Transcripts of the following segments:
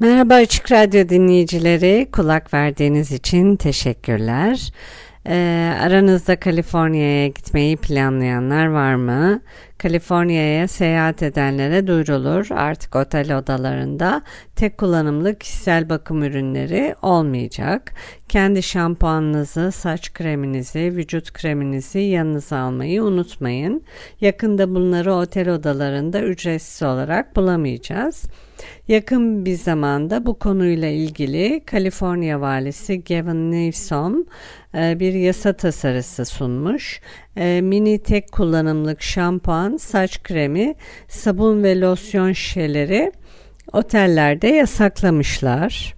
Merhaba Açık Radyo dinleyicileri, kulak verdiğiniz için teşekkürler. Ee, aranızda Kaliforniya'ya gitmeyi planlayanlar var mı? Kaliforniya'ya seyahat edenlere duyurulur. Artık otel odalarında tek kullanımlı kişisel bakım ürünleri olmayacak. Kendi şampuanınızı, saç kreminizi, vücut kreminizi yanınıza almayı unutmayın. Yakında bunları otel odalarında ücretsiz olarak bulamayacağız. Yakın bir zamanda bu konuyla ilgili Kaliforniya valisi Gavin Newsom e, bir yasa tasarısı sunmuş. E, mini tek kullanımlık şampuan, saç kremi, sabun ve losyon şişeleri otellerde yasaklamışlar.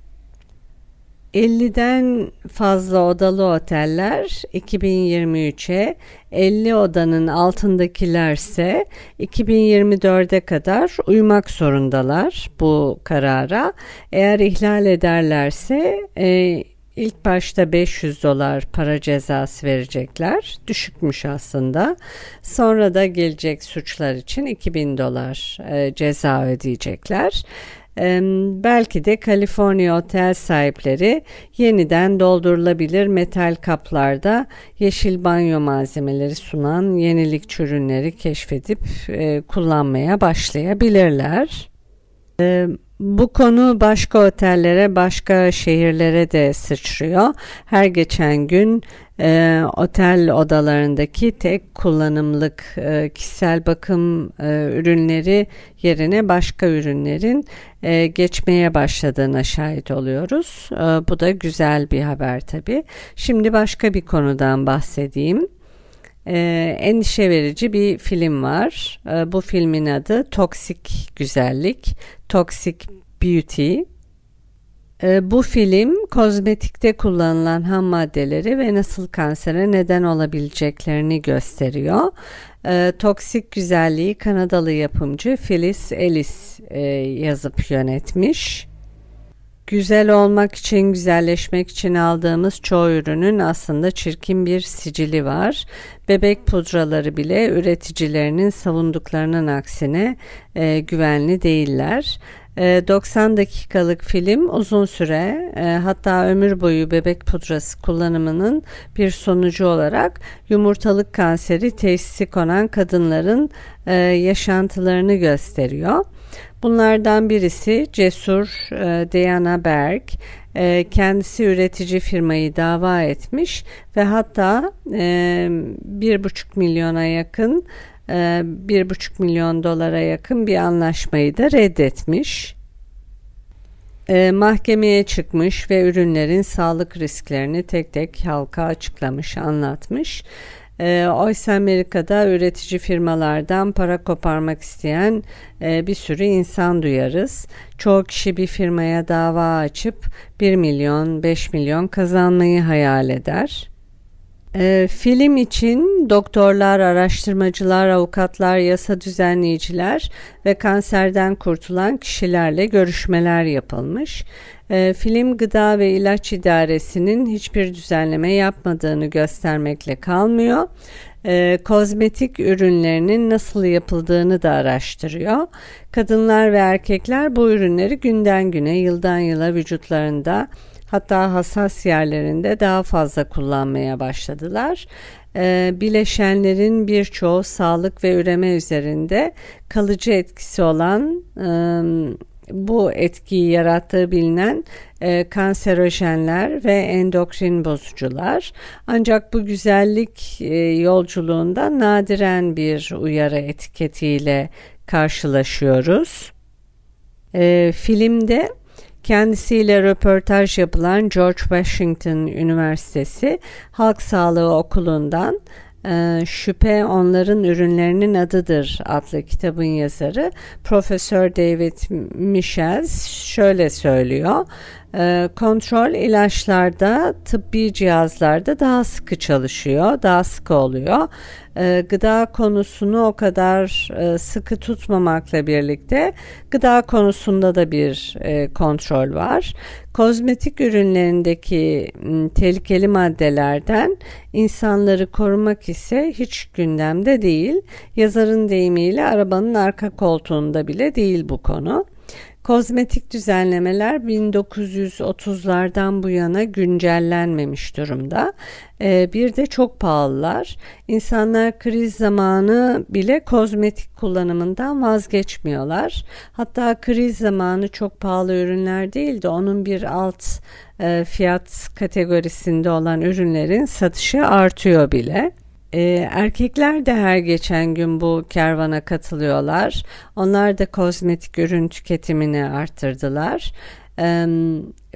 50'den fazla odalı oteller 2023'e 50 odanın altındakilerse 2024'e kadar uymak zorundalar bu karara. Eğer ihlal ederlerse e, ilk başta 500 dolar para cezası verecekler. Düşükmüş aslında. Sonra da gelecek suçlar için 2000 dolar e, ceza ödeyecekler. Belki de Kaliforniya otel sahipleri yeniden doldurulabilir metal kaplarda yeşil banyo malzemeleri sunan yenilik ürünleri keşfedip e, kullanmaya başlayabilirler. Bu konu başka otellere, başka şehirlere de sıçrıyor. Her geçen gün e, otel odalarındaki tek kullanımlık e, kişisel bakım e, ürünleri yerine başka ürünlerin e, geçmeye başladığına şahit oluyoruz. E, bu da güzel bir haber tabii. Şimdi başka bir konudan bahsedeyim. Ee, endişe verici bir film var. Ee, bu filmin adı Toksik Güzellik, Toxic Beauty. Ee, bu film kozmetikte kullanılan ham maddeleri ve nasıl kansere neden olabileceklerini gösteriyor. Ee, Toksik Güzelliği Kanadalı yapımcı Phyllis Ellis e, yazıp yönetmiş. Güzel olmak için, güzelleşmek için aldığımız çoğu ürünün aslında çirkin bir sicili var. Bebek pudraları bile üreticilerinin savunduklarının aksine e, güvenli değiller. 90 ee, dakikalık film uzun süre e, hatta ömür boyu bebek pudrası kullanımının bir sonucu olarak yumurtalık kanseri teşhisi konan kadınların e, yaşantılarını gösteriyor. Bunlardan birisi cesur e, Diana Berg kendisi üretici firmayı dava etmiş ve hatta bir buçuk milyona yakın 1,5 milyon dolara yakın bir anlaşmayı da reddetmiş. E, mahkemeye çıkmış ve ürünlerin sağlık risklerini tek tek halka açıklamış, anlatmış. E, oysa Amerika'da üretici firmalardan para koparmak isteyen e, bir sürü insan duyarız. Çoğu kişi bir firmaya dava açıp 1 milyon, 5 milyon kazanmayı hayal eder. E, film için doktorlar, araştırmacılar, avukatlar, yasa düzenleyiciler ve kanserden kurtulan kişilerle görüşmeler yapılmış. E, film Gıda ve İlaç İdaresi'nin hiçbir düzenleme yapmadığını göstermekle kalmıyor. E, kozmetik ürünlerinin nasıl yapıldığını da araştırıyor. Kadınlar ve erkekler bu ürünleri günden güne, yıldan yıla vücutlarında hatta hassas yerlerinde daha fazla kullanmaya başladılar. Ee, bileşenlerin birçoğu sağlık ve üreme üzerinde kalıcı etkisi olan e, bu etkiyi yarattığı bilinen e, kanserojenler ve endokrin bozucular. Ancak bu güzellik e, yolculuğunda nadiren bir uyarı etiketiyle karşılaşıyoruz. E, filmde Kendisiyle röportaj yapılan George Washington Üniversitesi Halk Sağlığı Okulu'ndan e, Şüphe Onların Ürünlerinin Adıdır adlı kitabın yazarı Profesör David Michels şöyle söylüyor. E, kontrol ilaçlarda, tıbbi cihazlarda daha sıkı çalışıyor, daha sıkı oluyor. E, gıda konusunu o kadar e, sıkı tutmamakla birlikte gıda konusunda da bir e, kontrol var. Kozmetik ürünlerindeki tehlikeli maddelerden insanları korumak ise hiç gündemde değil. Yazarın deyimiyle arabanın arka koltuğunda bile değil bu konu. Kozmetik düzenlemeler 1930'lardan bu yana güncellenmemiş durumda. Ee, bir de çok pahalılar. İnsanlar kriz zamanı bile kozmetik kullanımından vazgeçmiyorlar. Hatta kriz zamanı çok pahalı ürünler değil de onun bir alt e, fiyat kategorisinde olan ürünlerin satışı artıyor bile. E, erkekler de her geçen gün bu kervana katılıyorlar. Onlar da kozmetik ürün tüketimini arttırdılar. E,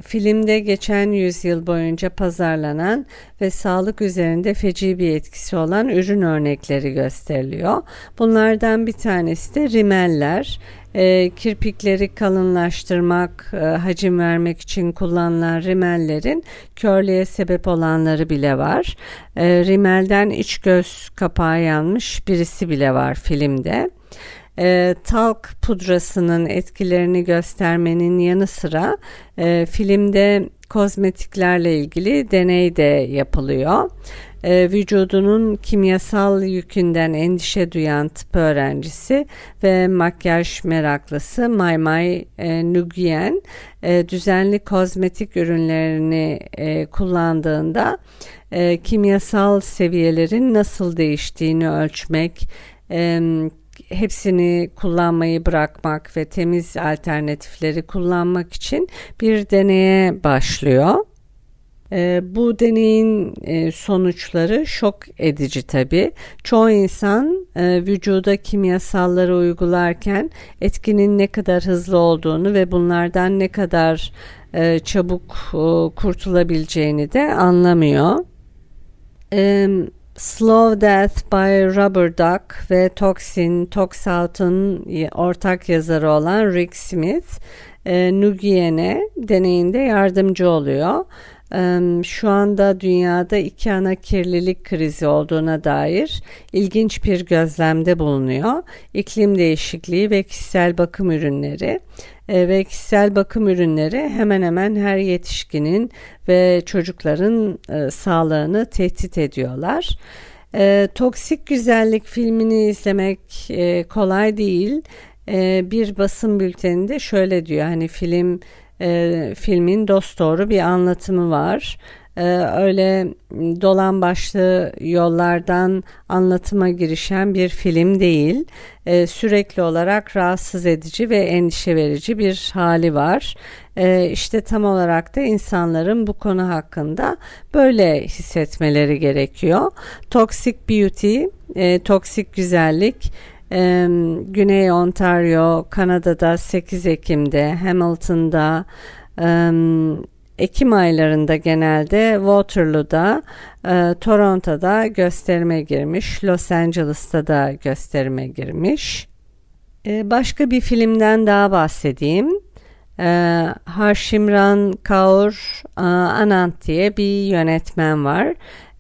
filmde geçen yüzyıl boyunca pazarlanan ve sağlık üzerinde feci bir etkisi olan ürün örnekleri gösteriliyor. Bunlardan bir tanesi de rimeller e, kirpikleri kalınlaştırmak, e, hacim vermek için kullanılan rimellerin körlüğe sebep olanları bile var. E, rimelden iç göz kapağı yanmış birisi bile var filmde. E, talk pudrasının etkilerini göstermenin yanı sıra e, filmde kozmetiklerle ilgili deney de yapılıyor. E, vücudunun kimyasal yükünden endişe duyan tıp öğrencisi ve makyaj meraklısı Maymay e, Nguyen e, düzenli kozmetik ürünlerini e, kullandığında e, kimyasal seviyelerin nasıl değiştiğini ölçmek, e, hepsini kullanmayı bırakmak ve temiz alternatifleri kullanmak için bir deneye başlıyor. E, bu deneyin e, sonuçları şok edici tabi. Çoğu insan e, vücuda kimyasalları uygularken etkinin ne kadar hızlı olduğunu ve bunlardan ne kadar e, çabuk kurtulabileceğini de anlamıyor. E, Slow Death by Rubber Duck ve Toxin, Toxout'un ortak yazarı olan Rick Smith, e, Nugien'e deneyinde yardımcı oluyor şu anda dünyada iki ana kirlilik krizi olduğuna dair ilginç bir gözlemde bulunuyor. İklim değişikliği ve kişisel bakım ürünleri ve kişisel bakım ürünleri hemen hemen her yetişkinin ve çocukların sağlığını tehdit ediyorlar. toksik güzellik filmini izlemek kolay değil. bir basın bülteninde şöyle diyor hani film e, filmin dosdoğru bir anlatımı var. Ee, öyle dolan başlı yollardan anlatıma girişen bir film değil. Ee, sürekli olarak rahatsız edici ve endişe verici bir hali var. Ee, işte tam olarak da insanların bu konu hakkında böyle hissetmeleri gerekiyor. Toxic beauty, e, toksik güzellik Güney Ontario, Kanada'da 8 Ekim'de, Hamilton'da, Ekim aylarında genelde Waterloo'da, e, Toronto'da gösterime girmiş, Los Angeles'ta da gösterime girmiş. E, başka bir filmden daha bahsedeyim. E, Harshimran Kaur Anand diye bir yönetmen var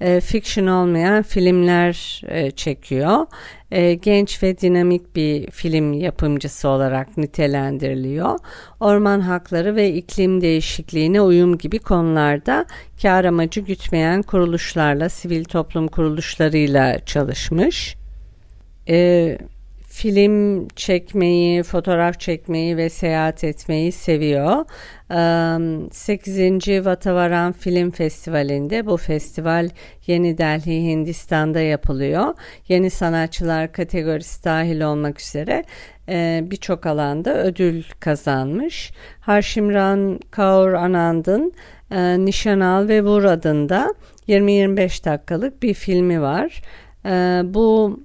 e, fiction olmayan filmler e, çekiyor. E, genç ve dinamik bir film yapımcısı olarak nitelendiriliyor. Orman hakları ve iklim değişikliğine uyum gibi konularda kar amacı gütmeyen kuruluşlarla, sivil toplum kuruluşlarıyla çalışmış. E, film çekmeyi, fotoğraf çekmeyi ve seyahat etmeyi seviyor. 8. Vatavaran Film Festivali'nde bu festival Yeni Delhi Hindistan'da yapılıyor. Yeni sanatçılar kategorisi dahil olmak üzere birçok alanda ödül kazanmış. Harshimran Kaur Anand'ın Nişanal ve Vur adında 20-25 dakikalık bir filmi var. Bu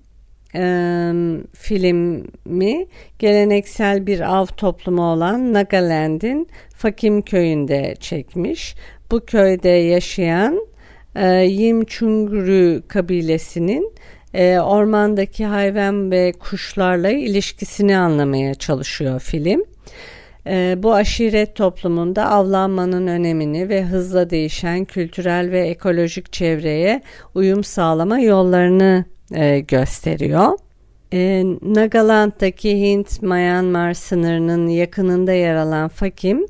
e, filmi geleneksel bir av toplumu olan Nagaland'in Fakim köyünde çekmiş. Bu köyde yaşayan e, Yimchungru kabilesinin e, ormandaki hayvan ve kuşlarla ilişkisini anlamaya çalışıyor film. E, bu aşiret toplumunda avlanmanın önemini ve hızla değişen kültürel ve ekolojik çevreye uyum sağlama yollarını e, gösteriyor. E, Nagaland'daki Hint-Myanmar sınırının yakınında yer alan Fakim,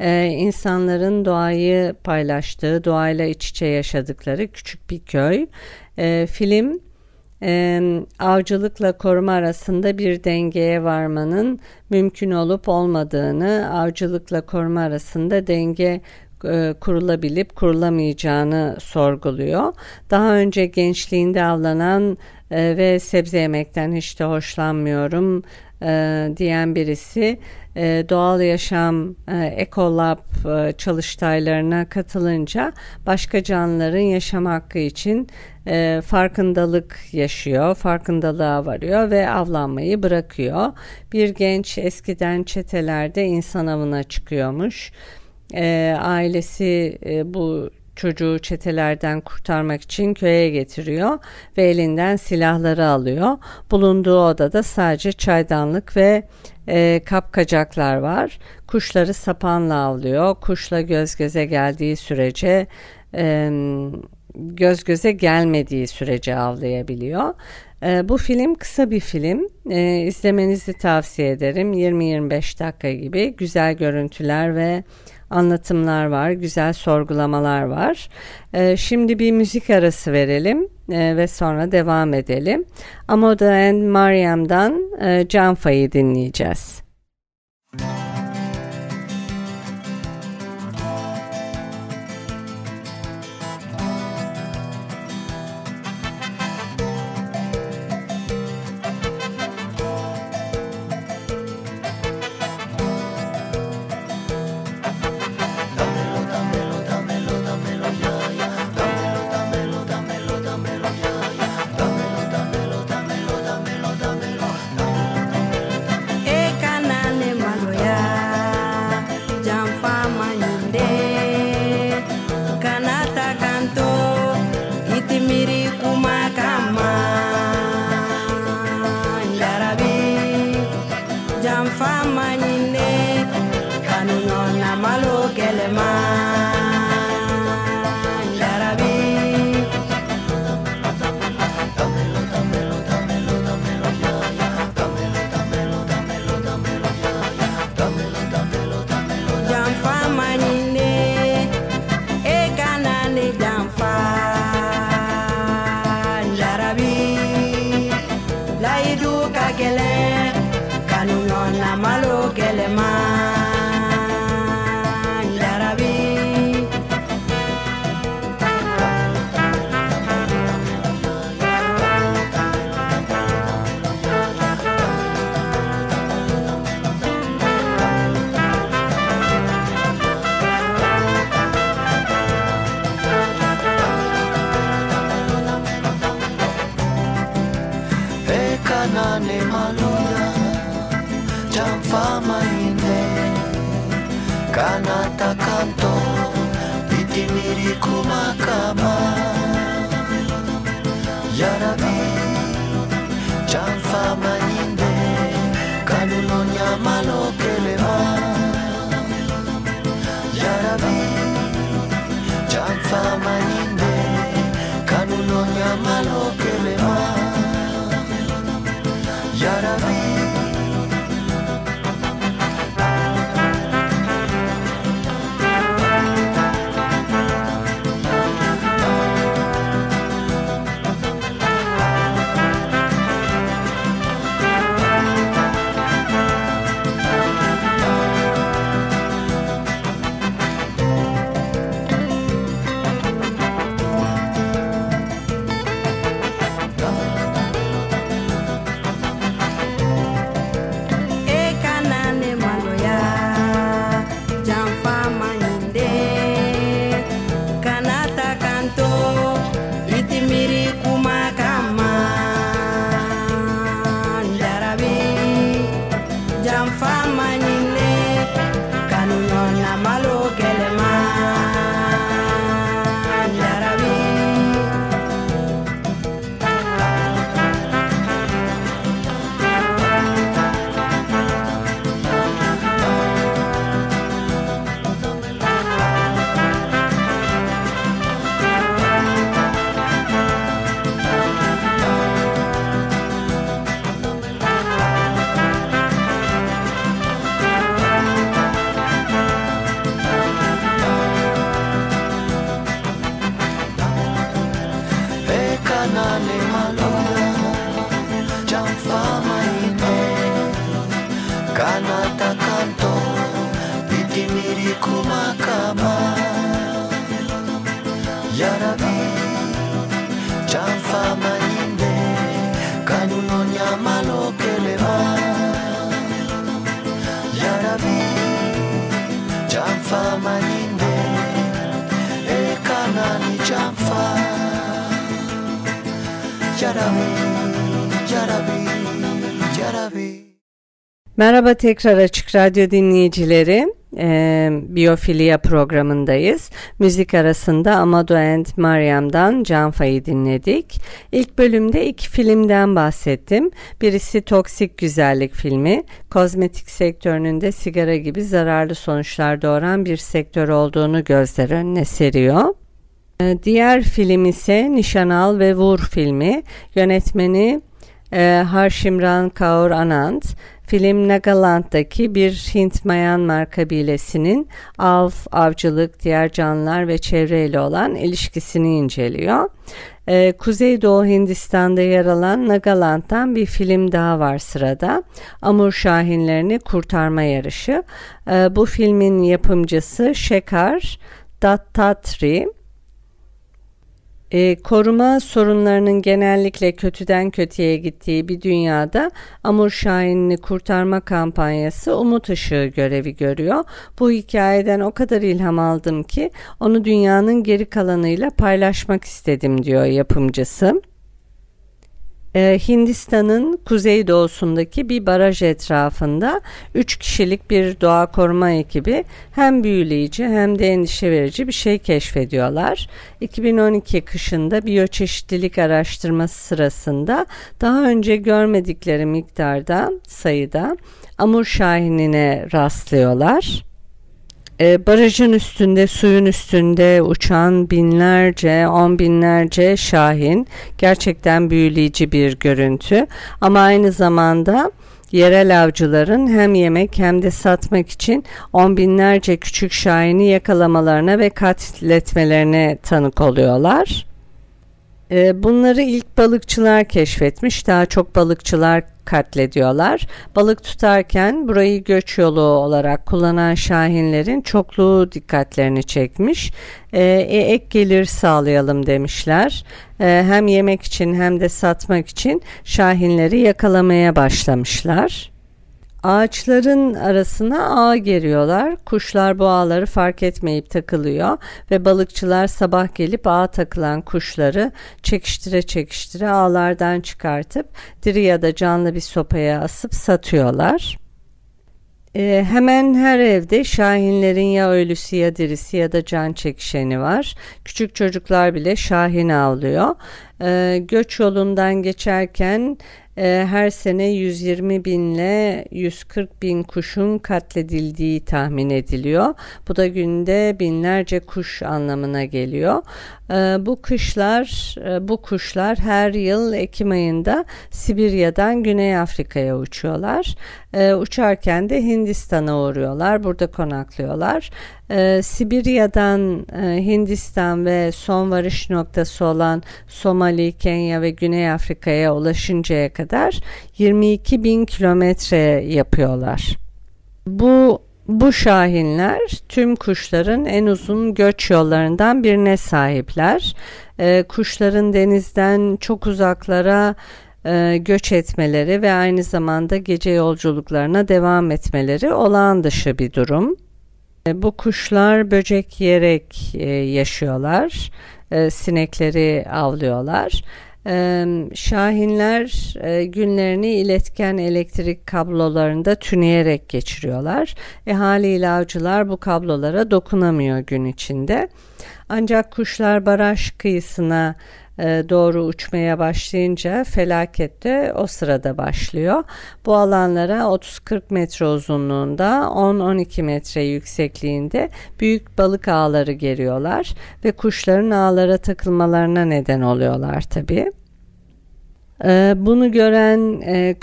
e, insanların doğayı paylaştığı, doğayla iç içe yaşadıkları küçük bir köy. E, film e, avcılıkla koruma arasında bir dengeye varmanın mümkün olup olmadığını, avcılıkla koruma arasında denge e, kurulabilip kurulamayacağını sorguluyor. Daha önce gençliğinde avlanan e, ve sebze yemekten hiç de hoşlanmıyorum e, diyen birisi e, doğal yaşam ekolab çalıştaylarına katılınca başka canlıların yaşam hakkı için farkındalık yaşıyor, farkındalığa varıyor ve avlanmayı bırakıyor. Bir genç eskiden çetelerde insan avına çıkıyormuş. E, ailesi e, bu çocuğu çetelerden kurtarmak için köye getiriyor ve elinden silahları alıyor. Bulunduğu odada sadece çaydanlık ve e, kapkacaklar var. Kuşları sapanla avlıyor. Kuşla göz göze geldiği sürece e, göz göze gelmediği sürece avlayabiliyor. E, bu film kısa bir film. E, izlemenizi tavsiye ederim. 20-25 dakika gibi güzel görüntüler ve anlatımlar var, güzel sorgulamalar var. E, şimdi bir müzik arası verelim e, ve sonra devam edelim. Amoda and Mariam'dan e, Canfa'yı dinleyeceğiz. sampai manja Yarabi Merhaba tekrar Açık Radyo dinleyicileri. Ee, Biyofilia programındayız. Müzik arasında Amado and Mariam'dan Canfa'yı dinledik. İlk bölümde iki filmden bahsettim. Birisi Toksik Güzellik filmi. Kozmetik sektörünün de sigara gibi zararlı sonuçlar doğuran bir sektör olduğunu gözler önüne seriyor. Ee, diğer film ise Nişan Al ve Vur filmi. Yönetmeni e, Harshimran Kaur Anand. Film Nagaland'daki bir Hint-Myanmar kabilesinin av, avcılık, diğer canlılar ve çevreyle olan ilişkisini inceliyor. Ee, Kuzeydoğu Hindistan'da yer alan Nagaland'dan bir film daha var sırada. Amur Şahinlerini Kurtarma Yarışı. Ee, bu filmin yapımcısı Shekhar Dattatri. E, koruma sorunlarının genellikle kötüden kötüye gittiği bir dünyada Amur Şahin'i kurtarma kampanyası umut ışığı görevi görüyor. Bu hikayeden o kadar ilham aldım ki onu dünyanın geri kalanıyla paylaşmak istedim diyor yapımcısı. Ee, Hindistan'ın kuzeydoğusundaki bir baraj etrafında 3 kişilik bir doğa koruma ekibi hem büyüleyici hem de endişe verici bir şey keşfediyorlar. 2012 kışında biyoçeşitlilik araştırması sırasında daha önce görmedikleri miktarda sayıda amur şahinine rastlıyorlar. E, barajın üstünde, suyun üstünde uçan binlerce, on binlerce şahin gerçekten büyüleyici bir görüntü. Ama aynı zamanda yerel avcıların hem yemek hem de satmak için on binlerce küçük şahini yakalamalarına ve katletmelerine tanık oluyorlar. E, bunları ilk balıkçılar keşfetmiş. Daha çok balıkçılar katlediyorlar. Balık tutarken burayı göç yolu olarak kullanan şahinlerin çokluğu dikkatlerini çekmiş. Ee, e, ek gelir sağlayalım demişler. E, hem yemek için hem de satmak için şahinleri yakalamaya başlamışlar. Ağaçların arasına ağ geriyorlar. Kuşlar bu ağları fark etmeyip takılıyor ve balıkçılar sabah gelip ağa takılan kuşları çekiştire çekiştire ağlardan çıkartıp diri ya da canlı bir sopaya asıp satıyorlar. E, hemen her evde şahinlerin ya ölüsü ya dirisi ya da can çekişeni var. Küçük çocuklar bile şahin avlıyor. E, göç yolundan geçerken e, her sene 120 binle 140 bin kuşun katledildiği tahmin ediliyor. Bu da günde binlerce kuş anlamına geliyor. E, bu kışlar, e, bu kuşlar her yıl Ekim ayında Sibirya'dan Güney Afrika'ya uçuyorlar. E, uçarken de Hindistan'a uğruyorlar. Burada konaklıyorlar. Ee, Sibirya'dan e, Hindistan ve son varış noktası olan Somali, Kenya ve Güney Afrika'ya ulaşıncaya kadar 22 bin kilometre yapıyorlar. Bu bu şahinler tüm kuşların en uzun göç yollarından birine sahipler. Ee, kuşların denizden çok uzaklara e, göç etmeleri ve aynı zamanda gece yolculuklarına devam etmeleri olağan dışı bir durum. E, bu kuşlar böcek yiyerek e, yaşıyorlar. E, sinekleri avlıyorlar. Şahinler günlerini iletken elektrik kablolarında tüneyerek geçiriyorlar. E haliyle bu kablolara dokunamıyor gün içinde. Ancak kuşlar baraj kıyısına e, doğru uçmaya başlayınca felaket de o sırada başlıyor. Bu alanlara 30-40 metre uzunluğunda 10-12 metre yüksekliğinde büyük balık ağları geriyorlar ve kuşların ağlara takılmalarına neden oluyorlar tabii. Ee, bunu gören e,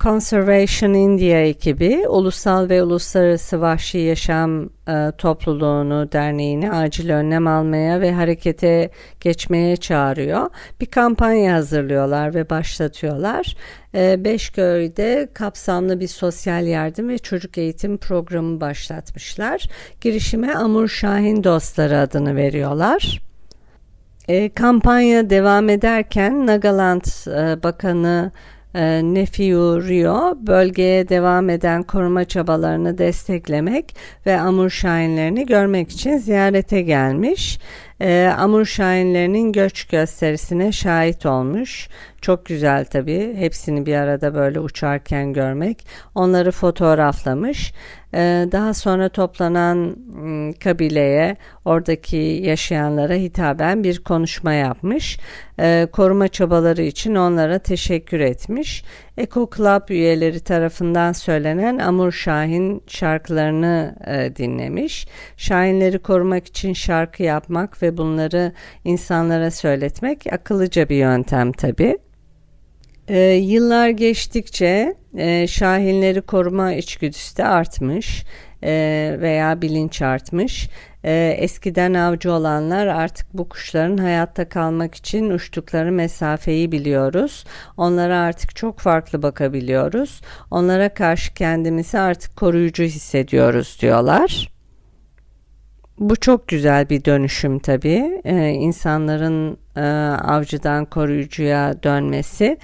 Conservation India ekibi ulusal ve uluslararası vahşi yaşam e, topluluğunu, derneğini acil önlem almaya ve harekete geçmeye çağırıyor. Bir kampanya hazırlıyorlar ve başlatıyorlar. E, Beşköy'de kapsamlı bir sosyal yardım ve çocuk eğitim programı başlatmışlar. Girişime Amur Şahin Dostları adını veriyorlar. E, kampanya devam ederken Nagaland e, Bakanı e, Nefiu Rio bölgeye devam eden koruma çabalarını desteklemek ve Amur Şahinlerini görmek için ziyarete gelmiş. E, Amur Şahinlerinin göç gösterisine şahit olmuş. Çok güzel tabii hepsini bir arada böyle uçarken görmek. Onları fotoğraflamış. Ee, daha sonra toplanan kabileye, oradaki yaşayanlara hitaben bir konuşma yapmış. Ee, koruma çabaları için onlara teşekkür etmiş. Eko Club üyeleri tarafından söylenen Amur Şahin şarkılarını e, dinlemiş. Şahinleri korumak için şarkı yapmak ve bunları insanlara söyletmek akıllıca bir yöntem tabii. E, yıllar geçtikçe e, şahinleri koruma içgüdüsü de artmış e, veya bilinç artmış. E, eskiden avcı olanlar artık bu kuşların hayatta kalmak için uçtukları mesafeyi biliyoruz. Onlara artık çok farklı bakabiliyoruz. Onlara karşı kendimizi artık koruyucu hissediyoruz diyorlar. Bu çok güzel bir dönüşüm tabii. Ee, insanların e, avcıdan koruyucuya dönmesi.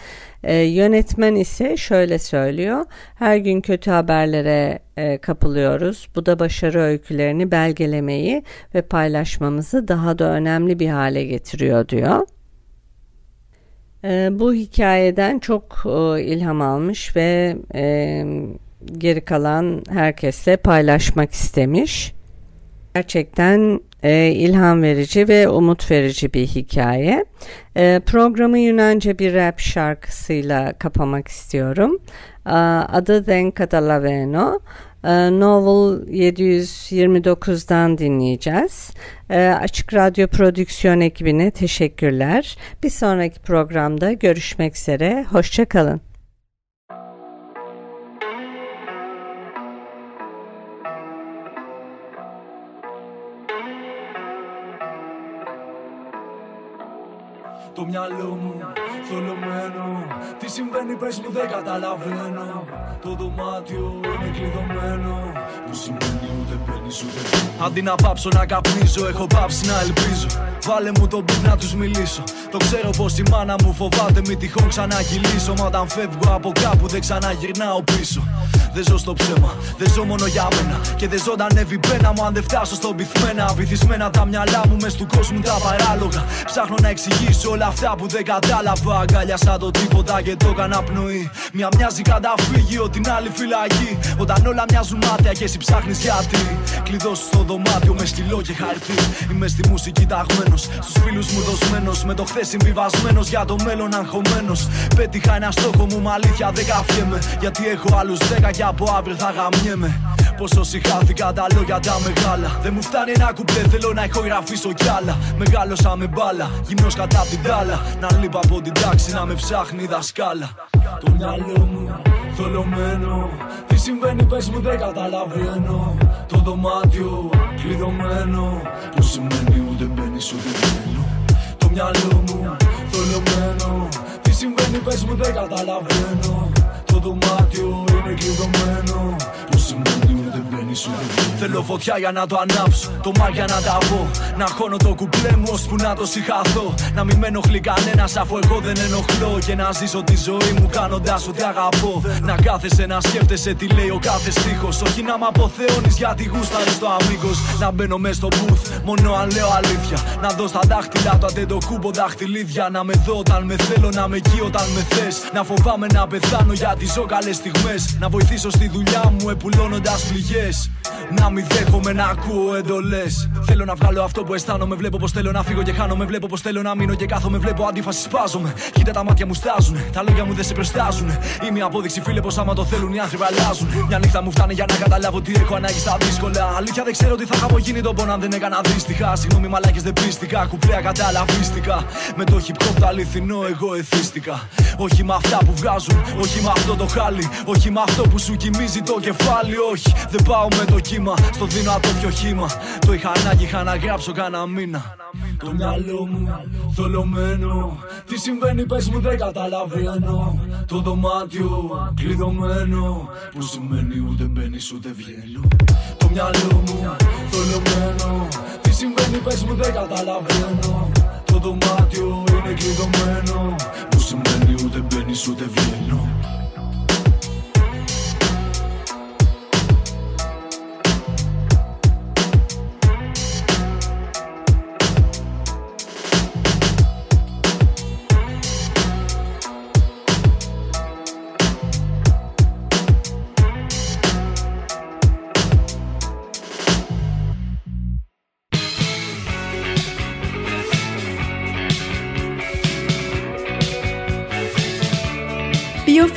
Ee, yönetmen ise şöyle söylüyor. Her gün kötü haberlere e, kapılıyoruz. Bu da başarı öykülerini belgelemeyi ve paylaşmamızı daha da önemli bir hale getiriyor diyor. Ee, bu hikayeden çok e, ilham almış ve e, geri kalan herkesle paylaşmak istemiş. Gerçekten e, ilham verici ve umut verici bir hikaye. E, programı Yunanca bir rap şarkısıyla kapamak istiyorum. E, adı Den Catalaveno. E, Novel 729'dan dinleyeceğiz. E, Açık Radyo Prodüksiyon ekibine teşekkürler. Bir sonraki programda görüşmek üzere. Hoşçakalın. mi allumo, solo meno. Τι συμβαίνει πες μου δεν καταλαβαίνω Το δωμάτιο είναι κλειδωμένο Που σημαίνει ούτε μπαίνεις ούτε Αντί να πάψω να καπνίζω έχω πάψει να ελπίζω Βάλε μου τον beat να τους μιλήσω Το ξέρω πως η μάνα μου φοβάται μη τυχόν ξανακυλήσω Μα όταν φεύγω από κάπου δεν ξαναγυρνάω πίσω δεν ζω στο ψέμα, δεν ζω μόνο για μένα. Και δεν ζωντανεύει πένα μου αν δεν φτάσω στον πυθμένα. Βυθισμένα τα μυαλά μου μες του κόσμου τα παράλογα. Ψάχνω να εξηγήσω όλα αυτά που δεν κατάλαβα. Αγκάλιασα το τίποτα και το έκανα πνοή. Μια μοιάζει καταφύγιο, την άλλη φυλακή. Όταν όλα μοιάζουν μάτια και εσύ ψάχνεις γιατί. Κλειδώσου στο δωμάτιο με στυλό και χαρτί. Είμαι στη μουσική ταγμένος, στους φίλους μου δοσμένος. Με το χθες συμβιβασμένος για το μέλλον αγχωμένος. Πέτυχα ένα στόχο μου, μα αλήθεια δεν καφιέμαι. Γιατί έχω άλλους δέκα και από αύριο θα γαμιέμαι. Πόσο συχάθηκα τα λόγια τα μεγάλα. Δεν μου φτάνει ένα κουπλέ, θέλω να ηχογραφήσω κι άλλα. Μεγάλωσα με μπάλα, γυμνός κατά την τάλα. Να λείπω από την τάξη, να με ψάχνει η δασκάλα. Το μυαλό μου θολωμένο. Τι συμβαίνει, πες μου δεν καταλαβαίνω. Το δωμάτιο κλειδωμένο. Που σημαίνει ούτε μπαίνεις ούτε βγαίνω. Το μυαλό μου θολωμένο. Τι συμβαίνει, πες μου δεν καταλαβαίνω. Το δωμάτιο είναι κλειδωμένο Που σημαίνει ούτε μπαίνεις ούτε Θέλω φωτιά για να το ανάψω Το μα για να τα πω Να χώνω το κουπλέ μου ώσπου να το συγχαθώ. Να μην με ενοχλεί κανένας αφού εγώ δεν ενοχλώ. Και να ζήσω τη ζωή μου κάνοντας ό,τι αγαπώ. Να κάθεσαι να σκέφτεσαι τι λέει ο κάθε στίχος. Όχι να μ' αποθεώνεις γιατί γούσταρες το αμίγκος Να μπαίνω μες στο booth μόνο αν λέω αλήθεια. Να δω στα δάχτυλα το αντεντοκούμπο δαχτυλίδια Να με δω όταν με θέλω να με εκεί όταν με θες. Να φοβάμαι να πεθάνω γιατί ζω καλές στιγμές. Να βοηθήσω στη δουλειά μου επουλώνοντας πληγέ. Να μην δέχομαι να ακούω εντολές. Θέλω να βγάλω αυτό που αισθάνομαι. Βλέπω πως θέλω να φύγω και χάνομαι. Βλέπω πως θέλω να μείνω και κάθομαι. Βλέπω αντίφαση σπάζομαι. Κοίτα τα μάτια μου στάζουν. Τα λόγια μου δεν σε προστάζουν. Είμαι απόδειξη, φίλε, πως άμα το θέλουν οι άνθρωποι αλλάζουν. Μια νύχτα μου φτάνει για να καταλάβω τι έχω ανάγκη στα δύσκολα. Αλήθεια δεν ξέρω τι θα είχα γίνει τον πόνο αν δεν έκανα δύστιχα. Συγγνώμη, μαλάκες δεν πίστηκα. Κουπλέα καταλαβίστηκα. Με το hip hop το αληθινό εγώ εθίστηκα. Όχι με αυτά που βγάζουν, όχι με αυτό το χάλι. Όχι με αυτό που σου κοιμίζει το κεφάλι. Όχι, δεν πάω με το κύμα. Στο δίνω από πιο χήμα. Το είχα ανάγκη, είχα να γράψω κάνα μήνα. Το μυαλό μου θολωμένο. Τι συμβαίνει, πες μου δεν καταλαβαίνω. Το δωμάτιο κλειδωμένο. Που σημαίνει ούτε μπαίνεις ούτε βγαίνω. Το μυαλό μου θολωμένο. Τι συμβαίνει, πες μου δεν καταλαβαίνω. Το δωμάτιο είναι κλειδωμένο. Που σημαίνει ούτε μπαίνεις ούτε βγαίνω.